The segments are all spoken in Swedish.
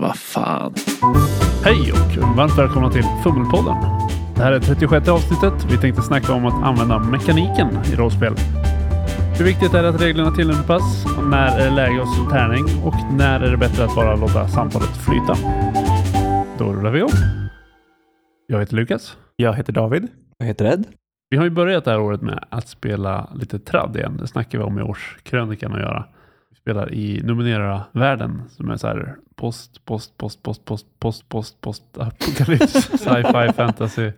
Vad fan. Hej och varmt välkomna till Fummelpodden. Det här är 36 avsnittet. Vi tänkte snacka om att använda mekaniken i rollspel. Hur viktigt är det att reglerna tillämpas? När är det läge att slå tärning? Och när är det bättre att bara låta samtalet flyta? Då rullar vi igång. Jag heter Lukas. Jag heter David. Jag heter Ed. Vi har ju börjat det här året med att spela lite tradd igen. Det snackar vi om i årskrönikan att göra. Spelar i Numenera-världen som är så här post, post, post, post, post, post, post, post, apokalyps, sci-fi, fantasy.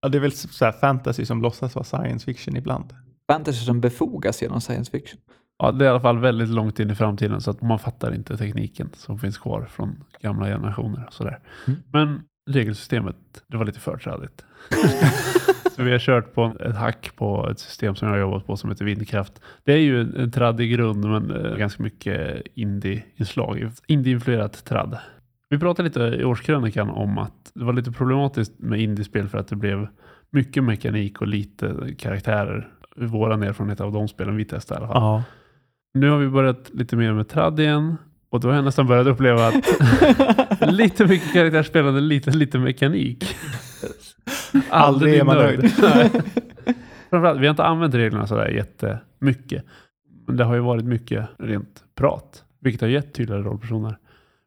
Ja, det är väl så här fantasy som låtsas vara science fiction ibland. Fantasy som befogas genom science fiction. Ja, det är i alla fall väldigt långt in i framtiden så att man fattar inte tekniken som finns kvar från gamla generationer. Och sådär. Mm. Men regelsystemet, det var lite för trädigt. så vi har kört på ett hack på ett system som jag har jobbat på som heter Vindkraft. Det är ju en tradd i grund men eh, ganska mycket indie-inslag. Indie-influerat tradd. Vi pratade lite i årskrönikan om att det var lite problematiskt med indiespel för att det blev mycket mekanik och lite karaktärer. Våran erfarenhet av de spelen vi testade i alla fall. Ja. Nu har vi börjat lite mer med tradd igen. Och då har jag nästan börjat uppleva att lite mycket karaktärsspelande, lite, lite mekanik. Aldrig är man nöjd. Framförallt, vi har inte använt reglerna sådär jättemycket. Men det har ju varit mycket rent prat. Vilket har gett tydligare rollpersoner.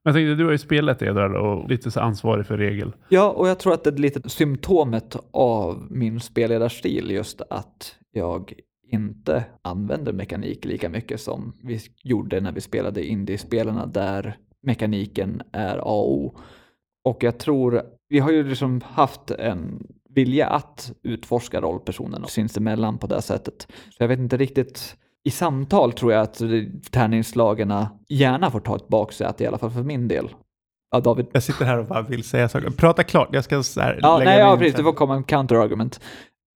Men jag tänkte, du har ju spelat det där och lite så ansvarig för regel. Ja, och jag tror att det är lite symptomet av min spelledarstil just att jag inte använder mekanik lika mycket som vi gjorde när vi spelade indie-spelarna där mekaniken är A och O. Och jag tror, vi har ju liksom haft en vilja att utforska rollpersonen sinsemellan på det sättet. Så jag vet inte riktigt, i samtal tror jag att tärningslagarna gärna får ta ett baksäte, i alla fall för min del. Ja, David. Jag sitter här och bara vill säga saker. Prata klart, jag ska så här Ja, lägga nej, ja, in precis. sen. Det får komma en counter-argument.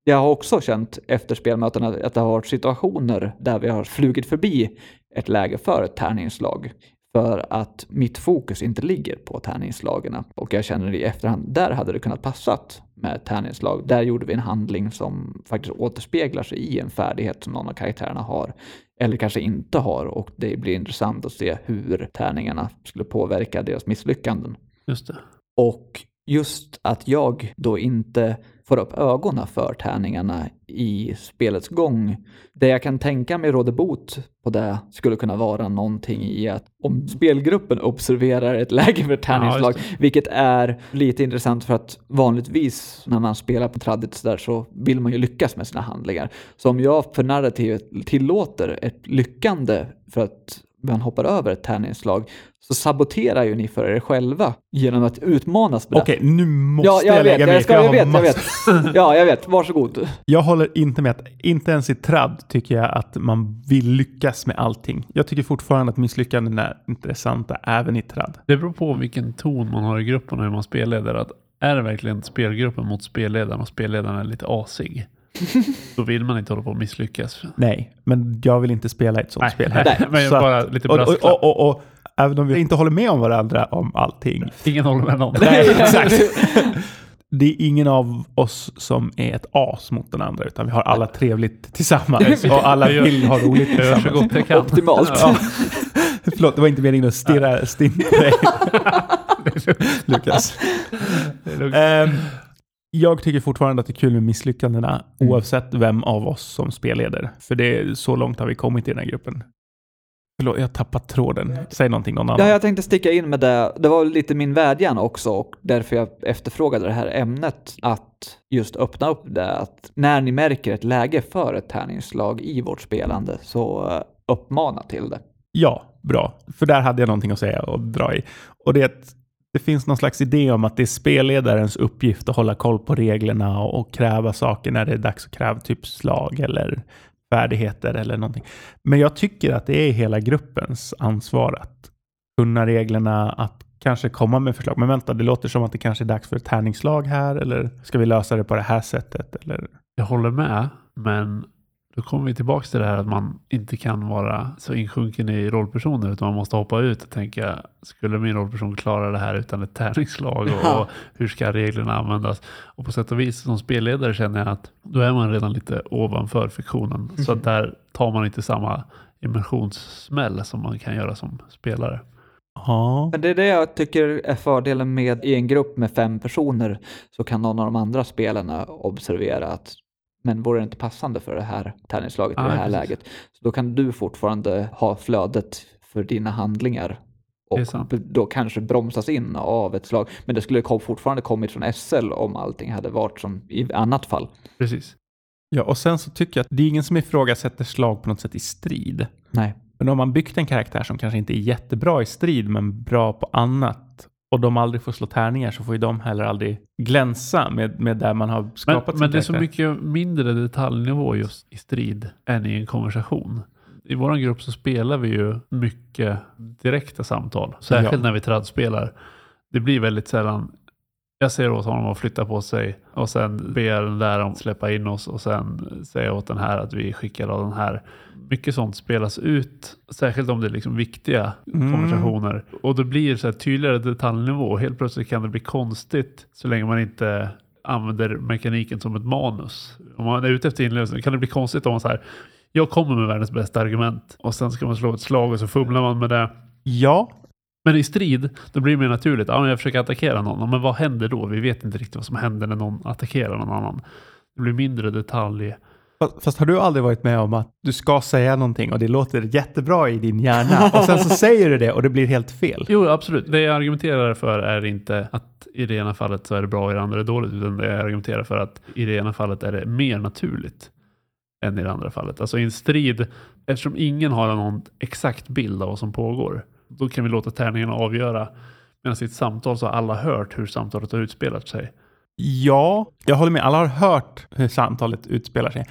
Jag har också känt efter spelmötena att det har varit situationer där vi har flugit förbi ett läge för ett tärningslag. För att mitt fokus inte ligger på tärningslagen. Och jag känner i efterhand, där hade det kunnat passat med ett tärningslag. Där gjorde vi en handling som faktiskt återspeglar sig i en färdighet som någon av karaktärerna har. Eller kanske inte har. Och det blir intressant att se hur tärningarna skulle påverka deras misslyckanden. Just det. Och just att jag då inte får upp ögonen för tärningarna i spelets gång. Det jag kan tänka mig råder bot på det skulle kunna vara någonting i att om spelgruppen observerar ett läge för tärningslag, Ja, vilket är lite intressant för att vanligtvis när man spelar på tradit så där så vill man ju lyckas med sina handlingar. Så om jag för narrativet tillåter ett lyckande för att man hoppar över ett tärningslag så saboterar ju ni för er själva genom att utmanas med. Okej, nu måste Ja, jag, jag vet, lägga mig jag, ska, jag, har vet, jag vet. Ja, jag vet. Varsågod. Jag håller inte med att, inte ens i tradd tycker jag att man vill lyckas med allting. Jag tycker fortfarande att misslyckanden är intressanta även i tradd. Det beror på vilken ton man har i gruppen och hur man spelleder. Att är det verkligen spelgruppen mot spelledaren och spelledaren är lite asig. då vill man inte hålla på att misslyckas. Nej, men jag vill inte spela ett sånt spel här. Nej, men Så att- bara lite Och, och, och, och, och även om vi inte håller med om varandra om allting. Ingen håller med någon. Nej, exakt. Det är ingen av oss som är ett as mot den andra, utan vi har alla trevligt tillsammans och alla Jag vill ha roligt Jag gör så tillsammans. gott jag kan. Optimalt. Ja. Förlåt, det var inte meningen att stirra stint på dig, Lukas. Jag tycker fortfarande att det är kul med misslyckandena, Mm. oavsett vem av oss som spelleder. För det är så långt har vi kommit i den här gruppen. Förlåt, jag har tappat tråden. Säg någonting någon annan. Ja, jag tänkte sticka in med det. Det var lite min vädjan också och därför jag efterfrågade det här ämnet. Att just öppna upp det. Att när ni märker ett läge för ett tärningslag i vårt spelande så eh, uppmana till det. Ja, bra. För där hade jag någonting att säga och dra i. Och det är att det finns någon slags idé om att det är spelledarens uppgift att hålla koll på reglerna och, och kräva saker när det är dags att kräva typ slag eller färdigheter eller någonting. Men jag tycker att det är hela gruppens ansvar att kunna reglerna, att kanske komma med förslag. Men vänta, det låter som att det kanske är dags för ett tärningslag här eller ska vi lösa det på det här sättet? Eller? Jag håller med, men då kommer vi tillbaka till det här att man inte kan vara så insjunken i rollpersoner utan man måste hoppa ut och tänka skulle min rollperson klara det här utan ett tärningslag och, och hur ska reglerna användas? Och på sätt och vis som spelledare känner jag att då är man redan lite ovanför fiktionen så att där tar man inte samma immersionssmäll som man kan göra som spelare. Ja. Men det är det jag tycker är fördelen med i en grupp med fem personer så kan någon av de andra spelarna observera att men vore det inte passande för det här tärningslaget i det här precis. läget? Så då kan du fortfarande ha flödet för dina handlingar och då kanske bromsas in av ett slag. Men det skulle fortfarande kommit från SL om allting hade varit som i annat fall. Precis. ja, och sen så tycker jag att det är ingen som ifrågasätter slag på något sätt i strid. Nej. Men om man byggt en karaktär som kanske inte är jättebra i strid men bra på annat och de aldrig får slå tärningar så får ju de heller aldrig glänsa med, med där man har Men, skapat sin men det är så mycket mindre detaljnivå just i strid än i en konversation. I vår grupp så spelar vi ju mycket direkta samtal. Särskilt Ja. när vi trädspelar. Det blir väldigt sällan jag säger åt honom att flytta på sig och sen ber den där om att släppa in oss och sen säger åt den här att vi skickar av den här. Mycket sånt spelas ut, särskilt om det är liksom viktiga Mm. konversationer. Och det blir så här tydligare detaljnivå. Helt plötsligt kan det bli konstigt så länge man inte använder mekaniken som ett manus. Om man är ute efter inlevelse kan det bli konstigt om man så här jag kommer med världens bästa argument och sen ska man slå ett slag och så fumlar man med det. Ja, Men i strid, då blir det mer naturligt. Ja, jag försöker attackera någon. Men vad händer då? Vi vet inte riktigt vad som händer när någon attackerar någon annan. Det blir mindre detalj. fast, fast har du aldrig varit med om att du ska säga någonting och det låter jättebra i din hjärna och sen så säger du det och det blir helt fel? Jo, absolut. Det jag argumenterar för är inte att i det ena fallet så är det bra och i det andra är det dåligt. Utan det jag argumenterar för att i det ena fallet är det mer naturligt än i det andra fallet. Alltså i en strid, eftersom ingen har någon exakt bild av vad som pågår, då kan vi låta tärningarna avgöra. Medan i ett samtal så har alla hört hur samtalet har utspelat sig. Ja, jag håller med. Alla har hört hur samtalet utspelar sig.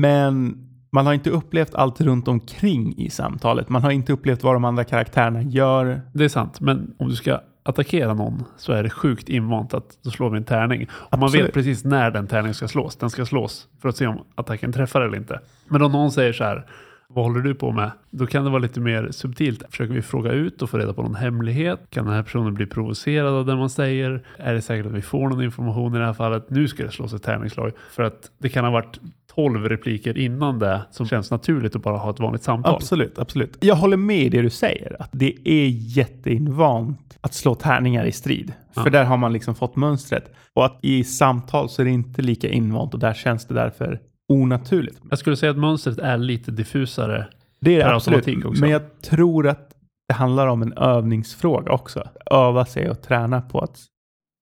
Men man har inte upplevt allt runt omkring i samtalet. Man har inte upplevt vad de andra karaktärerna gör. Det är sant, men om du ska attackera någon så är det sjukt invant att då slår vi en tärning. Och man vet precis när den tärningen ska slås. Den ska slås för att se om attacken träffar eller inte. Men om någon säger så här, vad håller du på med? Då kan det vara lite mer subtilt. Försöker vi fråga ut och få reda på någon hemlighet? Kan den här personen bli provocerad av det man säger? Är det säkert att vi får någon information i det här fallet? Nu ska det slås ett tärningsslag. För att det kan ha varit 12 repliker innan det som känns naturligt att bara ha ett vanligt samtal. Absolut, absolut. Jag håller med i det du säger. Att det är jätteinvant att slå tärningar i strid. Ja. För där har man liksom fått mönstret. Och att i samtal så är det inte lika invant och där känns det därför onaturligt. Jag skulle säga att mönstret är lite diffusare Det är det absolut. också. Men jag tror att det handlar om en övningsfråga också. Öva sig och träna på att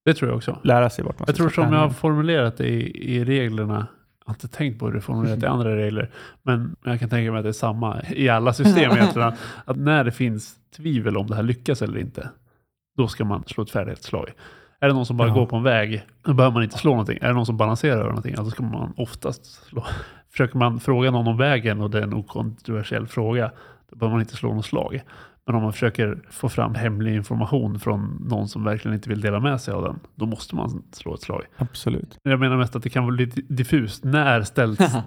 Det tror jag också. lära sig vart man Jag ska tror slå som jag har formulerat det i, i reglerna, jag har inte tänkt på hur det är formulerat i andra regler, men jag kan tänka mig att det är samma i alla system egentligen. Att när det finns tvivel om det här lyckas eller inte, då ska man slå ett färdighetsslag. Är det någon som bara Ja. går på en väg, då behöver man inte slå någonting. Är det någon som balanserar över någonting, då ska man oftast slå. Försöker man fråga någon om vägen och det är en okontroversiell fråga, då behöver man inte slå något slag. Men om man försöker få fram hemlig information från någon som verkligen inte vill dela med sig av den, då måste man slå ett slag. Absolut. Jag menar mest att det kan vara lite diffust. När ställs en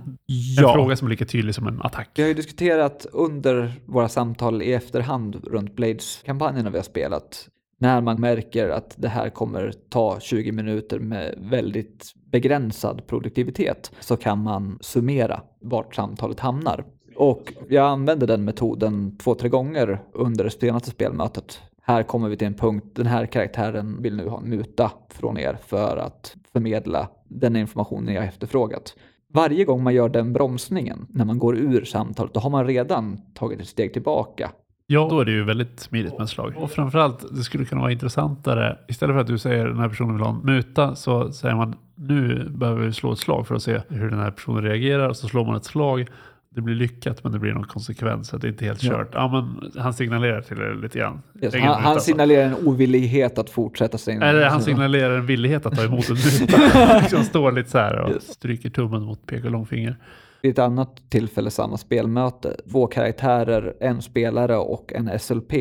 Ja. fråga som är lika tydlig som en attack? Vi har ju diskuterat under våra samtal i efterhand runt Blades-kampanjerna vi har spelat. När man märker att det här kommer ta 20 minuter med väldigt begränsad produktivitet så kan man summera vart samtalet hamnar. Och jag använde den metoden två, tre gånger under det senaste spelmötet. Här kommer vi till en punkt, den här karaktären vill nu ha en muta från er för att förmedla den informationen jag efterfrågat. Varje gång man gör den bromsningen, när man går ur samtalet, då har man redan tagit ett steg tillbaka. Ja, då är det ju väldigt smidigt med ett slag. Och framförallt, det skulle kunna vara intressantare. Istället för att du säger den här personen vill ha en muta så säger man nu behöver vi slå ett slag för att se hur den här personen reagerar. Och så slår man ett slag. Det blir lyckat men det blir någon konsekvens. Så att det är inte helt Ja. kört. Ja, men han signalerar till det lite grann. Yes, han, muta han signalerar en ovillighet att fortsätta sin... Eller han signalerar en villighet att ta emot en muta. liksom står lite så här och Yes. stryker tummen mot pek och långfinger. Vid ett annat tillfälle samma spelmöte. Två karaktärer, en spelare och en SLP.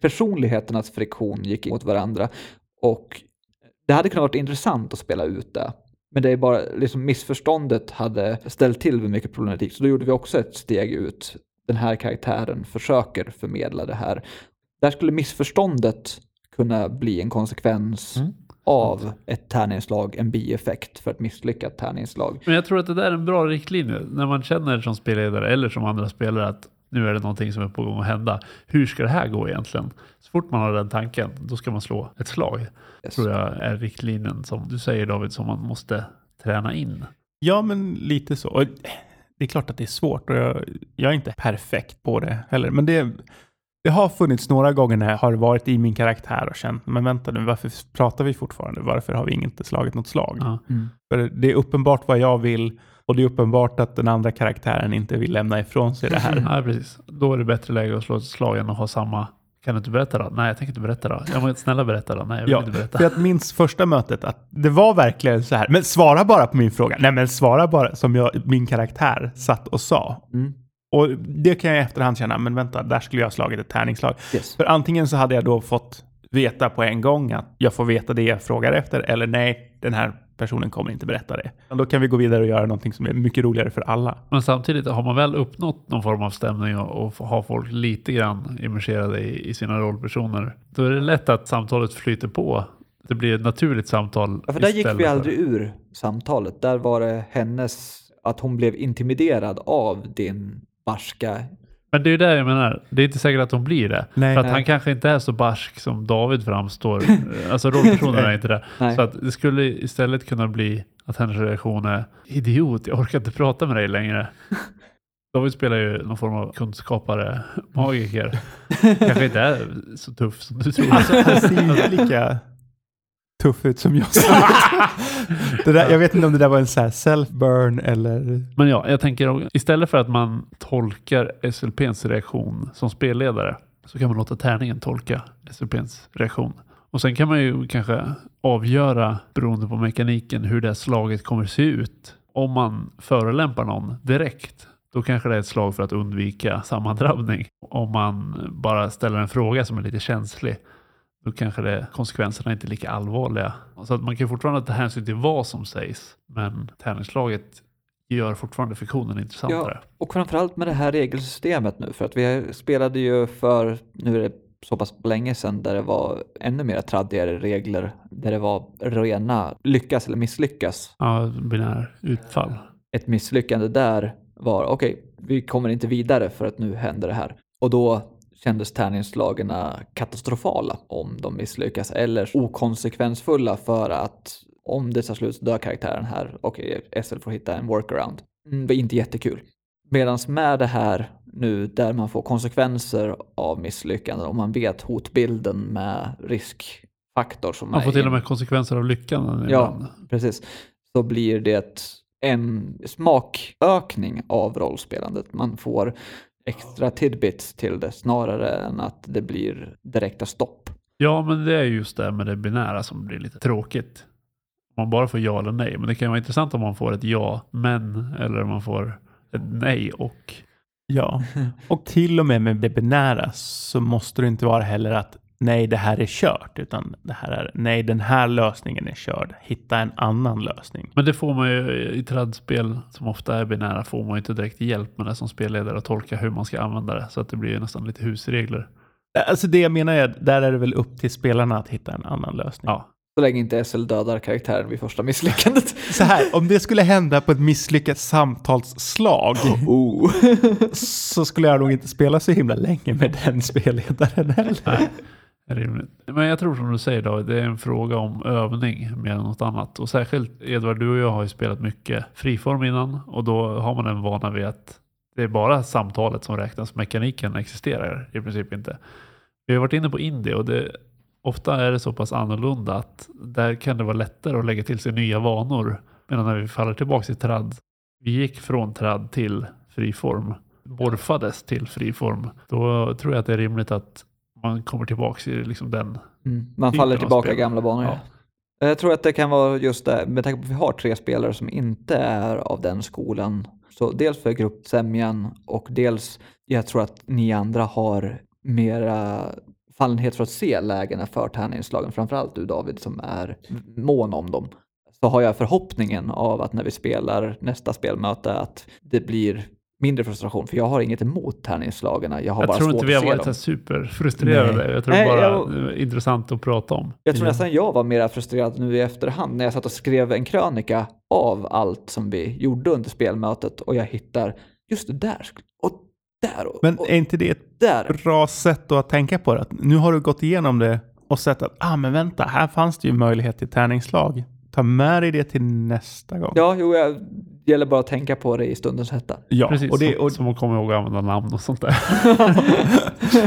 Personligheternas friktion gick mot varandra och det hade kunnat vara intressant att spela ut det. Men det är bara liksom missförståndet hade ställt till med mycket problematik. Så då gjorde vi också ett steg ut. Den här karaktären försöker förmedla det här. Där skulle missförståndet kunna bli en konsekvens Mm av ett tärningsslag, en bieffekt för ett misslyckat tärningsslag. Men jag tror att det där är en bra riktlinje. När man känner som spelledare eller som andra spelare att nu är det någonting som är på gång att hända. Hur ska det här gå egentligen? Så fort man har den tanken, då ska man slå ett slag. Yes. Tror jag är riktlinjen som du säger David, som man måste träna in. Ja, men lite så. Och det är klart att det är svårt och jag, jag är inte perfekt på det heller. Men det, det har funnits några gånger när jag har varit i min karaktär och känt, men vänta nu, varför pratar vi fortfarande? Varför har vi inte slagit något slag? Ja. Mm. För det är uppenbart vad jag vill och det är uppenbart att den andra karaktären inte vill lämna ifrån sig det här. Nej, precis. Då är det bättre läge att slå ett slag än att ha samma. Kan du inte berätta då? Nej, jag tänker inte berätta då. Jag må snälla berätta då. Nej, jag vill Ja, inte berätta. för jag minns första mötet att det var verkligen så här, men svara bara på min fråga. Nej, men svara bara som jag, min karaktär satt och sa. Mm. Och det kan jag i efterhand känna, men vänta, där skulle jag ha slagit ett tärningsslag. Yes. För antingen så hade jag då fått veta på en gång att jag får veta det jag frågar efter, eller nej, den här personen kommer inte berätta det. Och då kan vi gå vidare och göra någonting som är mycket roligare för alla. Men samtidigt, har man väl uppnått någon form av stämning och, och har folk lite grann immerserade i, i sina rollpersoner, då är det lätt att samtalet flyter på. Det blir ett naturligt samtal. Ja, för där gick vi för- aldrig ur samtalet. Där var det hennes, att hon blev intimiderad av din barska. Men det är ju det jag menar. Det är inte säkert att de blir det. Nej. för att Nej. han kanske inte är så barsk som David framstår. alltså rollpersonen är inte det. Nej. Så att det skulle istället kunna bli att hennes reaktion är idiot, jag orkar inte prata med dig längre. David spelar ju någon form av kunskapare, magiker. Kanske inte är så tuff som du tror. Alltså, han ser inte lika tuff ut som jag sa. det där, jag vet inte om det där var en så self-burn eller... Men ja, jag tänker istället för att man tolkar SLPns reaktion som spelledare så kan man låta tärningen tolka SLPns reaktion. Och sen kan man ju kanske avgöra beroende på mekaniken hur det slaget kommer se ut. Om man förolämpar någon direkt då kanske det är ett slag för att undvika sammandrabbning. Om man bara ställer en fråga som är lite känslig då kanske det, konsekvenserna är inte lika allvarliga. Så att man kan fortfarande ta hänsyn till vad som sägs men tärningsslaget gör fortfarande fiktionen intressantare. Och framförallt med det här regelsystemet nu, för att vi spelade ju för, nu är det så pass länge sedan, där det var ännu mer traddigare regler, där det var rena lyckas eller misslyckas. Ja, binär utfall. Ett misslyckande där var, okej, vi kommer inte vidare för att nu händer det här. Och då kändes tärningsslagen katastrofala om de misslyckas, eller okonsekvensfulla för att om det tar slut så dör karaktären här och SL får hitta en workaround. Mm, det är inte jättekul. Medan med det här nu där man får konsekvenser av misslyckanden och man vet hotbilden med riskfaktor som Man får till och med konsekvenser av lyckan Ja, ibland. precis. Så blir det en smakökning av rollspelandet. Man får extra tidbits till det snarare än att det blir direkta stopp. Ja, men det är just det med det binära som blir lite tråkigt. Man bara får ja eller nej. Men det kan vara intressant om man får ett ja, men, eller om man får ett nej och. Ja, och till och med med det binära så måste det inte vara heller att nej, det här är kört, utan det här är nej, den här lösningen är körd. Hitta en annan lösning. Men det får man ju i tradspel som ofta är binära får man ju inte direkt hjälp med det som spelledare att tolka hur man ska använda det. Så att det blir ju nästan lite husregler. Alltså det jag menar är, där är det väl upp till spelarna att hitta en annan lösning. Ja, Så länge inte SL dödar karaktären vid första misslyckandet. Så här, om det skulle hända på ett misslyckat samtalsslag Oh. så skulle jag nog inte spela så himla länge med den spelledaren heller. nej. Rimligt. Men jag tror som du säger David, det är en fråga om övning mer än något annat. Och särskilt Edvard, du och jag har ju spelat mycket friform innan och då har man en vana vid att det är bara samtalet som räknas. Mekaniken existerar i princip inte. Vi har varit inne på indie och det, ofta är det så pass annorlunda att där kan det vara lättare att lägga till sig nya vanor. Medan när vi faller tillbaka i trad, vi gick från trad till friform, morfades till friform. Då tror jag att det är rimligt att man kommer tillbaka i liksom den. Mm. Man faller tillbaka i gamla banor. Ja. ja. Jag tror att det kan vara just det, med tanke på att vi har tre spelare som inte är av den skolan. Så dels för gruppsämjan och dels, jag tror att ni andra har mera fallenhet för att se lägena för tärningsslagen, framförallt du David som är mån om dem. Så har jag förhoppningen av att när vi spelar nästa spelmöte att det blir mindre frustration, för jag har inget emot tärningsslagen. Jag har Jag bara tror inte vi har varit dem. superfrustrerade. Jag tror Nej, bara jag- det är intressant att prata om. Jag tror nästan jag var mer frustrerad nu i efterhand när jag satt och skrev en krönika av allt som vi gjorde under spelmötet och jag hittar just det där. Och där och, Men är inte det ett där. bra sätt att tänka på det? Att nu har du gått igenom det och sett att ah, men vänta, här fanns det ju möjlighet till tärningslag. Ta med dig det till nästa gång. Ja, jo, jag, det gäller bara att tänka på det i stundens hetta. Ja, Precis, och det, som, och, som att komma ihåg att använda namn och sånt där.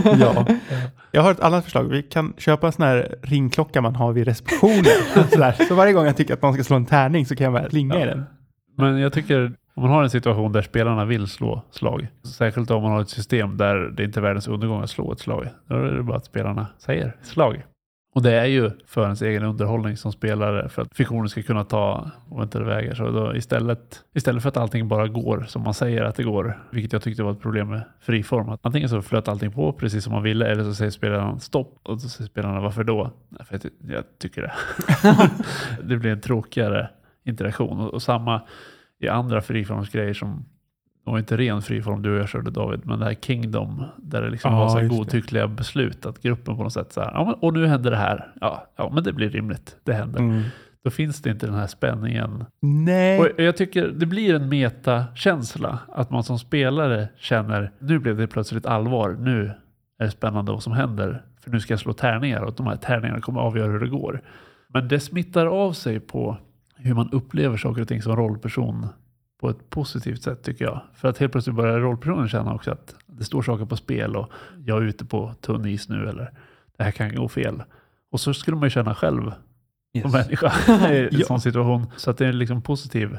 ja. Jag har ett annat förslag. Vi kan köpa en sån här ringklocka man har vid receptionen. Sådär. Så varje gång jag tycker att någon ska slå en tärning så kan jag bara ringa i den. Men jag tycker om man har en situation där spelarna vill slå slag, särskilt om man har ett system där det inte är världens undergång att slå ett slag, då är det bara att spelarna säger slag. Och det är ju för ens egen underhållning som spelare för att fiktionen ska kunna ta oväntade vägar. Så då istället, istället för att allting bara går som man säger att det går, vilket jag tyckte var ett problem med friform, att antingen så flöt allting på precis som man ville eller så säger spelaren stopp och så säger spelarna varför då? Nej, för jag, jag tycker det. det blir en tråkigare interaktion och, och samma i andra friformsgrejer som och inte ren friform du och jag körde David, men det här Kingdom där det liksom Ja, var så just det. godtyckliga beslut att gruppen på något sätt så här, ja, men, och nu händer det här. Ja, ja, men det blir rimligt. Det händer. Mm. Då finns det inte den här spänningen. Nej. Och jag tycker det blir en metakänsla att man som spelare känner nu blev det plötsligt allvar. Nu är det spännande vad som händer. För nu ska jag slå tärningar och de här tärningarna kommer avgöra hur det går. Men det smittar av sig på hur man upplever saker och ting som rollperson på ett positivt sätt tycker jag. För att helt plötsligt börjar rollpersonen känna också att det står saker på spel och jag är ute på tunn is nu eller det här kan gå fel. Och så skulle man ju känna själv som människa i en Ja. sån situation. Så att det är en liksom positiv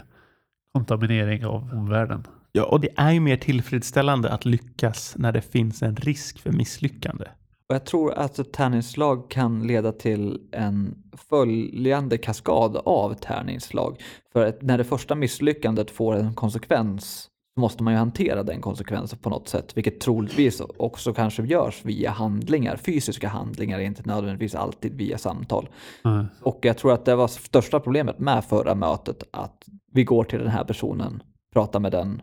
kontaminering av omvärlden. Ja, och det är ju mer tillfredsställande att lyckas när det finns en risk för misslyckande. Och jag tror att ett tärningsslag kan leda till en följande kaskad av tärningsslag. För när det första misslyckandet får en konsekvens så måste man ju hantera den konsekvensen på något sätt, vilket troligtvis också kanske görs via handlingar, fysiska handlingar, inte nödvändigtvis alltid via samtal. Mm. Och jag tror att det var största problemet med förra mötet, att vi går till den här personen, pratar med den,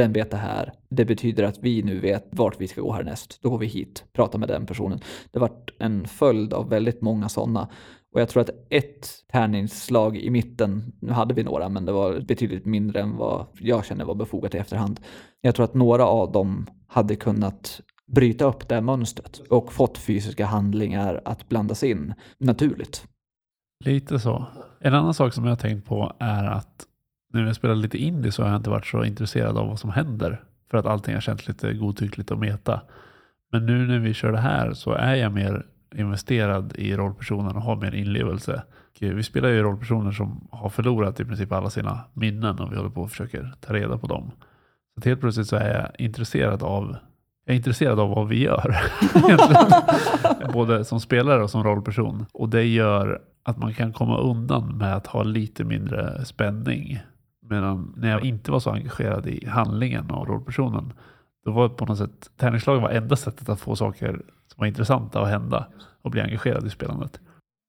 den vet det här. Det betyder att vi nu vet vart vi ska gå härnäst. Då går vi hit, pratar med den personen. Det har varit en följd av väldigt många sådana. Och jag tror att ett tärningsslag i mitten, nu hade vi några, men det var betydligt mindre än vad jag känner var befogat i efterhand. Jag tror att några av dem hade kunnat bryta upp det här mönstret och fått fysiska handlingar att blandas in naturligt. Lite så. En annan sak som jag har tänkt på är att när jag spelar lite indie så har jag inte varit så intresserad av vad som händer. För att allting har känts lite godtyckligt och meta. Men nu när vi kör det här så är jag mer investerad i rollpersonen och har mer inlevelse. Vi spelar ju rollpersoner som har förlorat i princip alla sina minnen och vi håller på och försöker ta reda på dem. Så att helt plötsligt så är jag intresserad av jag är intresserad av vad vi gör. Både som spelare och som rollperson. Och det gör att man kan komma undan med att ha lite mindre spänning. Medan när jag inte var så engagerad i handlingen och rollpersonen, då var på något sätt tärningslagen var enda sättet att få saker som var intressanta att hända och bli engagerad i spelandet.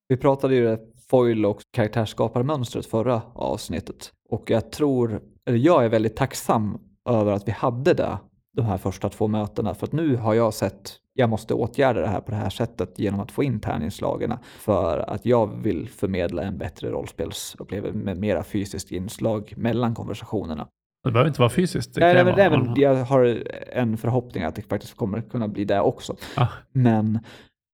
Vi pratade ju foil och karaktärsskaparmönstret förra avsnittet och jag tror, eller jag är väldigt tacksam över att vi hade det de här första två mötena för att nu har jag sett jag måste åtgärda det här på det här sättet genom att få in tärningslagarna för att jag vill förmedla en bättre rollspelsupplevelse med mera fysiskt inslag mellan konversationerna. Det behöver inte vara fysiskt. Det Nej, nej, men jag har en förhoppning att det faktiskt kommer kunna bli det också. Ah. Men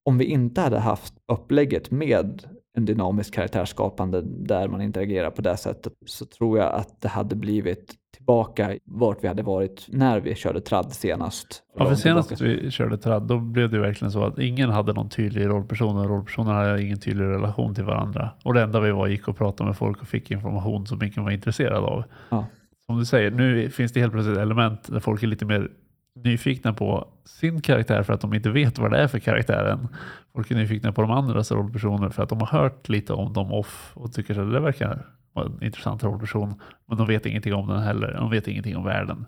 om vi inte hade haft upplägget med en dynamisk karaktärsskapande där man interagerar på det sättet så tror jag att det hade blivit tillbaka vart vi hade varit när vi körde tradd senast. Ja, för senast vi körde tradd, då blev det verkligen så att ingen hade någon tydlig rollperson och rollpersonerna hade ingen tydlig relation till varandra. Och det enda vi var gick och pratade med folk och fick information som ingen var intresserad av. Ja. Som du säger, nu finns det helt plötsligt element där folk är lite mer nyfikna på sin karaktär för att de inte vet vad det är för karaktären. Folk är nyfikna på de andras rollpersoner för att de har hört lite om dem off och tycker att det verkar vara en intressant rollperson. Men de vet ingenting om den heller. De vet ingenting om världen.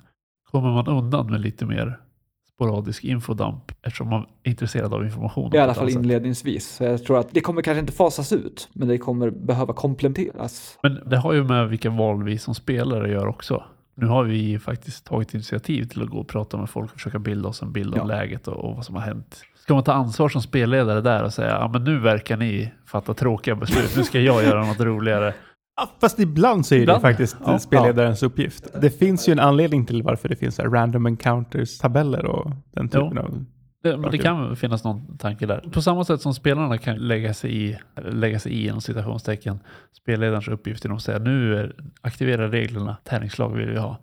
Kommer man undan med lite mer sporadisk infodamp eftersom man är intresserad av information. I alla fall inledningsvis. Så jag tror att det kommer kanske inte fasas ut, men det kommer behöva kompletteras. Men det har ju med vilka val vi som spelare gör också. Nu har vi faktiskt tagit initiativ till att gå och prata med folk och försöka bilda oss en bild Ja. av läget och, och vad som har hänt. Ska man ta ansvar som spelledare där och säga ja men nu verkar ni fatta tråkiga beslut, nu ska jag göra något roligare. Ja, fast ibland så är Ibland. det faktiskt Ja. spelledarens uppgift. Det finns ju en anledning till varför det finns random encounters-tabeller och den typen Jo. av... Det, men det kan finnas någon tanke där. På samma sätt som spelarna kan lägga sig i, lägga sig i inom citationstecken, spelledarens uppgift genom att säga nu är, aktivera reglerna, tärningslag vill vi ha.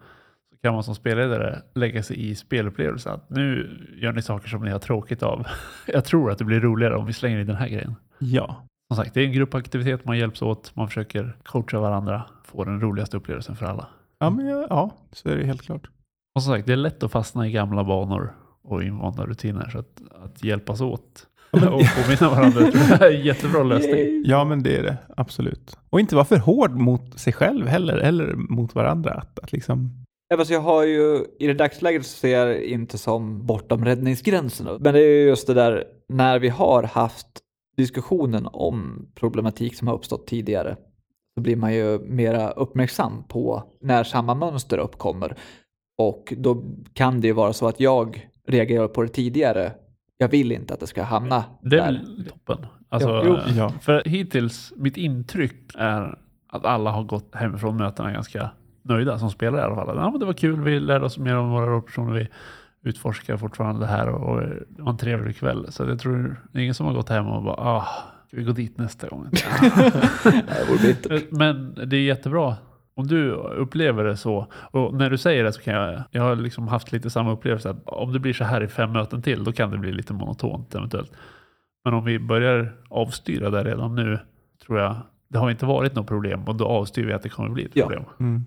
Så kan man som spelledare lägga sig i spelupplevelsen. Att nu gör ni saker som ni har tråkigt av. Jag tror att det blir roligare om vi slänger in den här grejen. Ja. Som sagt, det är en gruppaktivitet, man hjälps åt, man försöker coacha varandra, få den roligaste upplevelsen för alla. Ja, men ja, ja, så är det helt klart. Och som sagt, det är lätt att fastna i gamla banor och invanda rutiner. Så att, att hjälpas åt och påminna varandra jag är en jättebra lösning. Ja, men det är det. Absolut. Och inte vara för hård mot sig själv heller, eller mot varandra. Att, att liksom... Ja, fast jag har ju, i det dagsläget så ser jag det inte som bortom räddningsgränsen. Men det är ju just det där när vi har haft diskussionen om problematik som har uppstått tidigare så blir man ju mera uppmärksam på när samma mönster uppkommer. Och då kan det ju vara så att jag reagerar på det tidigare. Jag vill inte att det ska hamna Det är där. väl toppen. Alltså, Jo, eh, ja. För hittills, mitt intryck är att alla har gått hemifrån mötena ganska nöjda som spelare i alla fall. Ja, men det var kul, vi lärde oss mer om våra rollpersoner, vi utforskar fortfarande det här och, och det var en trevlig kväll. Så jag tror det är ingen som har gått hem och bara ah, ska vi gå dit nästa gång? Det. Men det är jättebra om du upplever det så. Och när du säger det så kan jag, jag har liksom haft lite samma upplevelse att om det blir så här i fem möten till då kan det bli lite monotont eventuellt. Men om vi börjar avstyra det redan nu tror jag det har inte varit något problem och då avstyr vi att det kommer bli ett Ja. problem. Mm.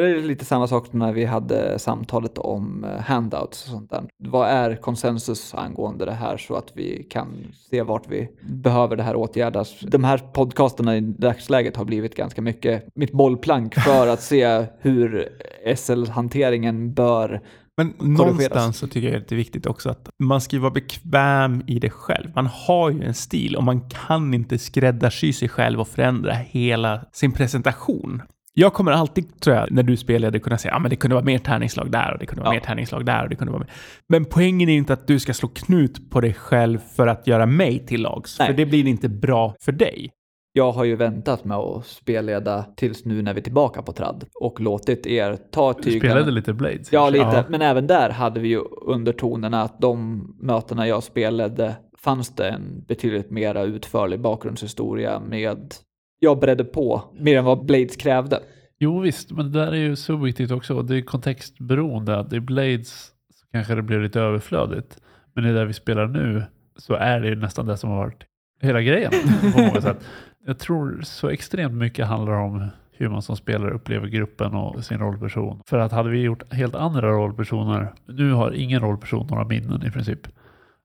Det är lite samma sak när vi hade samtalet om eh, handouts och sånt där. Vad är konsensus angående det här så att vi kan se vart vi behöver det här åtgärdas? De här podcasterna i dagsläget har blivit ganska mycket mitt bollplank för att se hur SL-hanteringen bör Men någonstans så tycker jag att det är viktigt också att man ska ju vara bekväm i det själv. Man har ju en stil och man kan inte skräddarsy sig själv och förändra hela sin presentation. Jag kommer alltid, tror jag, när du spelade kunna säga att ah, men det kunde vara mer tärningslag där och det kunde vara Ja. mer tärningslag där och det kunde vara mer. Men poängen är inte att du ska slå knut på dig själv för att göra mig till lags. Nej. För det blir inte bra för dig. Jag har ju väntat med att spelleda tills nu när vi är tillbaka på tradd och låtit er ta Du tyglarna. spelade lite Blades. Ja, lite. Ja. Men även där hade vi ju undertonerna att de mötena jag spelade fanns det en betydligt mera utförlig bakgrundshistoria med jag beredde på mer än vad Blades krävde. Jo visst, men det där är ju subjektivt också. Det är kontextberoende. Att I Blades så kanske det blir lite överflödigt. Men i det vi spelar nu så är det ju nästan det som har varit hela grejen på många sätt. Jag tror så extremt mycket handlar om hur man som spelare upplever gruppen och sin rollperson. För att hade vi gjort helt andra rollpersoner, nu har ingen rollperson några minnen i princip.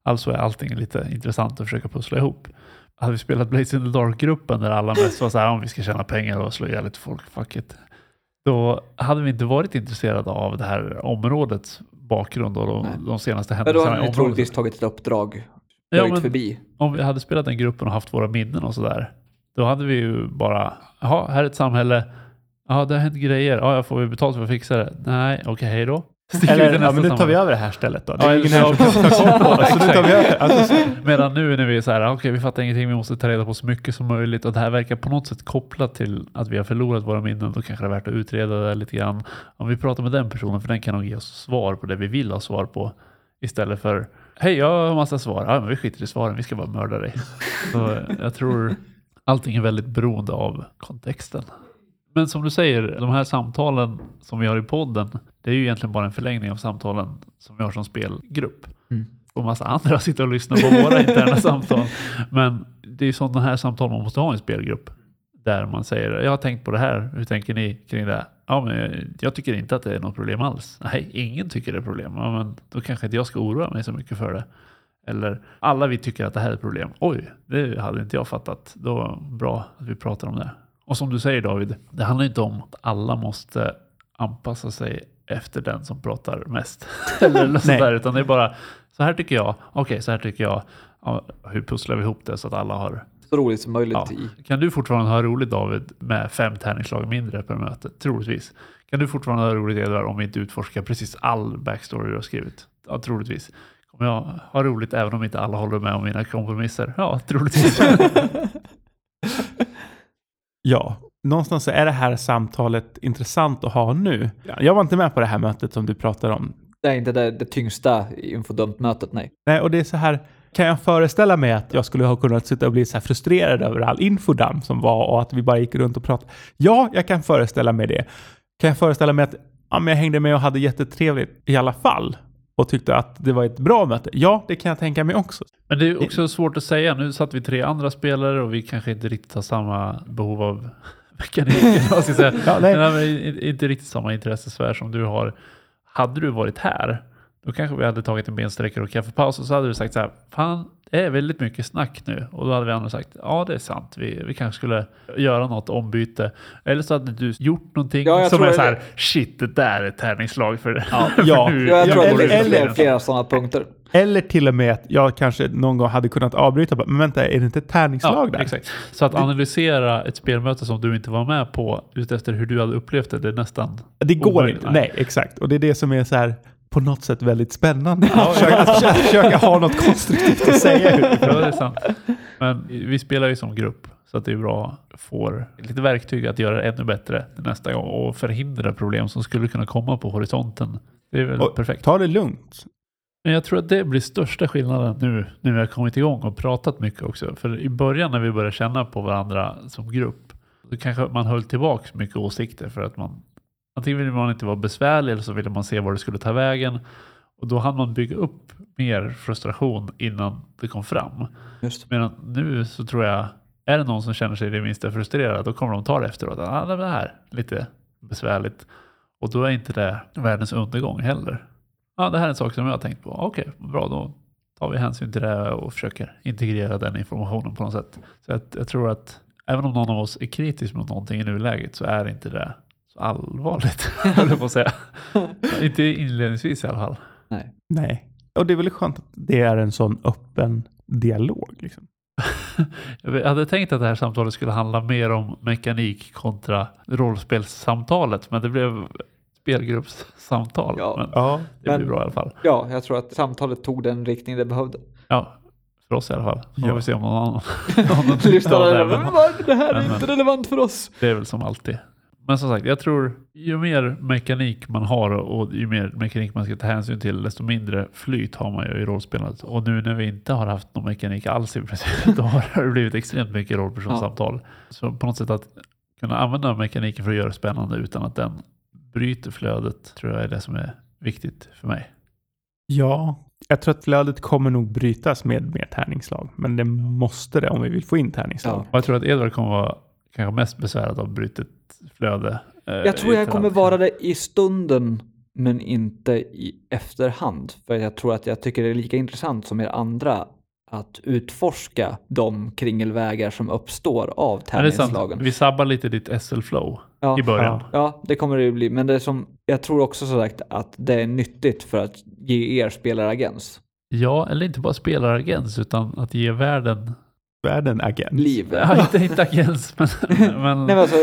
Alltså är allting lite intressant att försöka pussla ihop. Hade vi spelat Blades in the Dark-gruppen där alla mest var så här, om vi ska tjäna pengar och slå ihjäl lite folk, fuck it. Då hade vi inte varit intresserade av det här områdets bakgrund och de, de senaste Men då händelserna hade i ni troligtvis tagit ett uppdrag, Ja, men- förbi. Om vi hade spelat den gruppen och haft våra minnen och sådär, då hade vi ju bara, jaha, här är ett samhälle, ja det har hänt grejer, ja jag får vi betalt för att fixa det? Nej, okej, hej då. Eller, ja, men nu tar vi över det här stället då. Det Ja, är eller ingen här som kan ta koll på det. Så nu tar vi över. Alltså, så- Medan nu när vi är så här, okej vi fattar ingenting, vi måste ta reda på så mycket som möjligt och det här verkar på något sätt kopplat till att vi har förlorat våra minnen, då kanske det är värt att utreda det lite grann. Om vi pratar med den personen, för den kan nog ge oss svar på det vi vill ha svar på. Istället för, hej jag har massa svar, ja men vi skiter i svaren, vi ska bara mörda dig. Så jag tror allting är väldigt beroende av kontexten. Men som du säger, de här samtalen som vi har i podden, det är ju egentligen bara en förlängning av samtalen som vi har som spelgrupp Mm. och massa andra sitter och lyssnar på våra interna samtal. Men det är sådana här samtal man måste ha i en spelgrupp. Där man säger, jag har tänkt på det här, hur tänker ni kring det? Ja, men jag tycker inte att det är något problem alls. Nej, ingen tycker det är problem. Ja, men då kanske inte jag ska oroa mig så mycket för det. Eller alla vi tycker att det här är ett problem. Oj, det hade inte jag fattat. Då bra att vi pratar om det. Och som du säger David, det handlar inte om att alla måste anpassa sig efter den som pratar mest. Eller något sånt där, utan det är bara så här tycker jag, okej så här tycker jag. Ja, hur pusslar vi ihop det så att alla har... Så roligt som möjligt Ja. i. Kan du fortfarande ha roligt David med fem tärningslag mindre per möte? Troligtvis. Kan du fortfarande ha roligt Edvard om vi inte utforskar precis all backstory du har skrivit? Ja, troligtvis. Kommer jag ha roligt även om inte alla håller med om mina kompromisser? Ja, troligtvis. Ja, någonstans så är det här samtalet intressant att ha nu. Jag var inte med på det här mötet som du pratar om. Det är inte det, det tyngsta infodumt-mötet, nej. Nej, och det är så här, kan jag föreställa mig att jag skulle ha kunnat sitta och bli så här frustrerad över all infodamp som var och att vi bara gick runt och pratade? Ja, jag kan föreställa mig det. Kan jag föreställa mig att ja, men jag hängde med och hade jättetrevligt i alla fall och tyckte att det var ett bra möte? Ja, det kan jag tänka mig också. Men det är också svårt att säga. Nu satt vi tre andra spelare och vi kanske inte riktigt har samma behov av mekanik. vad ska jag säga. Ja, nej. Men, men, inte riktigt samma intressesfär som du har. Hade du varit här, då kanske vi hade tagit en bensträckare och kaffepaus och så hade du sagt så här, fan, det är väldigt mycket snack nu. Och då hade vi andra sagt, ja det är sant, vi, vi kanske skulle göra något ombyte. Eller så hade du gjort någonting Ja, jag som tror är det- så här, shit det där är ett tärningsslag för det. Ja, för ja. nu- Jag tror Ja, att det eller- eller- flera sådana punkter. Eller till och med att jag kanske någon gång hade kunnat avbryta. Men vänta, är det inte ett tärningslag där? Exakt. Så att analysera ett spelmöte som du inte var med på utefter hur du hade upplevt det, det är nästan... Det går Omöjligt, inte. nej. Nej, exakt. Och det är det som är så här på något sätt väldigt spännande. Att försöka, försöka, försöka ha något konstruktivt att säga. Ja, det är sant. Men vi spelar ju som grupp så att det är bra att få lite verktyg att göra det ännu bättre nästa gång och förhindra problem som skulle kunna komma på horisonten. Det är väl Och perfekt. Ta det lugnt. Men jag tror att det blir största skillnaden nu när vi har kommit igång och pratat mycket också. För i början när vi började känna på varandra som grupp, då kanske man höll tillbaka mycket åsikter för att man antingen ville man inte vara besvärlig eller så ville man se var det skulle ta vägen. Och då hann man bygga upp mer frustration innan det kom fram. Just. Medan nu så tror jag, är det någon som känner sig det minsta frustrerad, då kommer de ta det efteråt. Ah, det här lite besvärligt. Och då är inte det världens undergång heller. Ja, det här är en sak som jag har tänkt på. Okej, bra då tar vi hänsyn till det och försöker integrera den informationen på något sätt. Så att jag tror att även om någon av oss är kritisk mot någonting i nuläget så är inte det allvarligt, höll jag på att säga. inte inledningsvis i alla fall. Nej. Nej. Och det är väl skönt att det är en sån öppen dialog. Liksom. Jag hade tänkt att det här samtalet skulle handla mer om mekanik kontra rollspelssamtalet, men det blev spelgruppssamtal. Ja. Men Ja. det Men- blir bra i alla fall. Ja, jag tror att samtalet tog den riktning det behövde. Ja, för oss i alla fall. Så får vi se om någon annan, Lyssnarna, det. men Men här men- är inte relevant för oss. det är väl som alltid. Men som sagt, jag tror ju mer mekanik man har och ju mer mekanik man ska ta hänsyn till, desto mindre flyt har man ju i rollspelandet. Och nu när vi inte har haft någon mekanik alls i princip, då har det blivit extremt mycket rollpersonssamtal. Så på något sätt att kunna använda mekaniken för att göra det spännande utan att den bryter flödet, tror jag är det som är viktigt för mig. ja. Jag tror att flödet kommer nog brytas med mer tärningslag. Men det måste det om vi vill få in tärningslag. Ja. Jag tror att Edvard kommer vara kanske mest besvärad av brutet flöde. eh, Jag tror jag kommer vara det i stunden, men inte i efterhand. För jag tror att jag tycker det är lika intressant som er andra att utforska de kringelvägar som uppstår av tärningslagen. Vi sabbar lite ditt SL-flow Ja. i början. Ja. Ja, det kommer det ju bli. Men det som, jag tror också så sagt att det är nyttigt för att ge er spelare agens. Ja, eller inte bara spelaragens utan att ge världen, Världen agent. Liv. ja, inte, inte agens, men, men Nej, men alltså,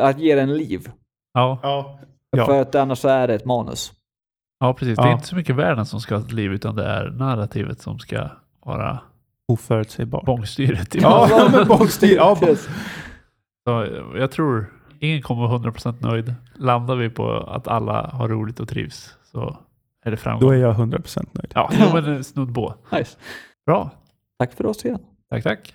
att ge den liv. ja, Ja. Ja. För att annars så är det ett manus. ja, precis. Det är Ja. inte så mycket världen som ska ha ett liv utan det är narrativet som ska vara Oförutsägbart. bångstyret. i Ja, början. men bångstyr. Ja. Så jag tror ingen kommer vara 100% nöjd. Landar vi på att alla har roligt och trivs så är det framgång. Då är jag 100% nöjd. Ja, men snudd på. Nice. Bra. Tack för oss igen. Tack, tack.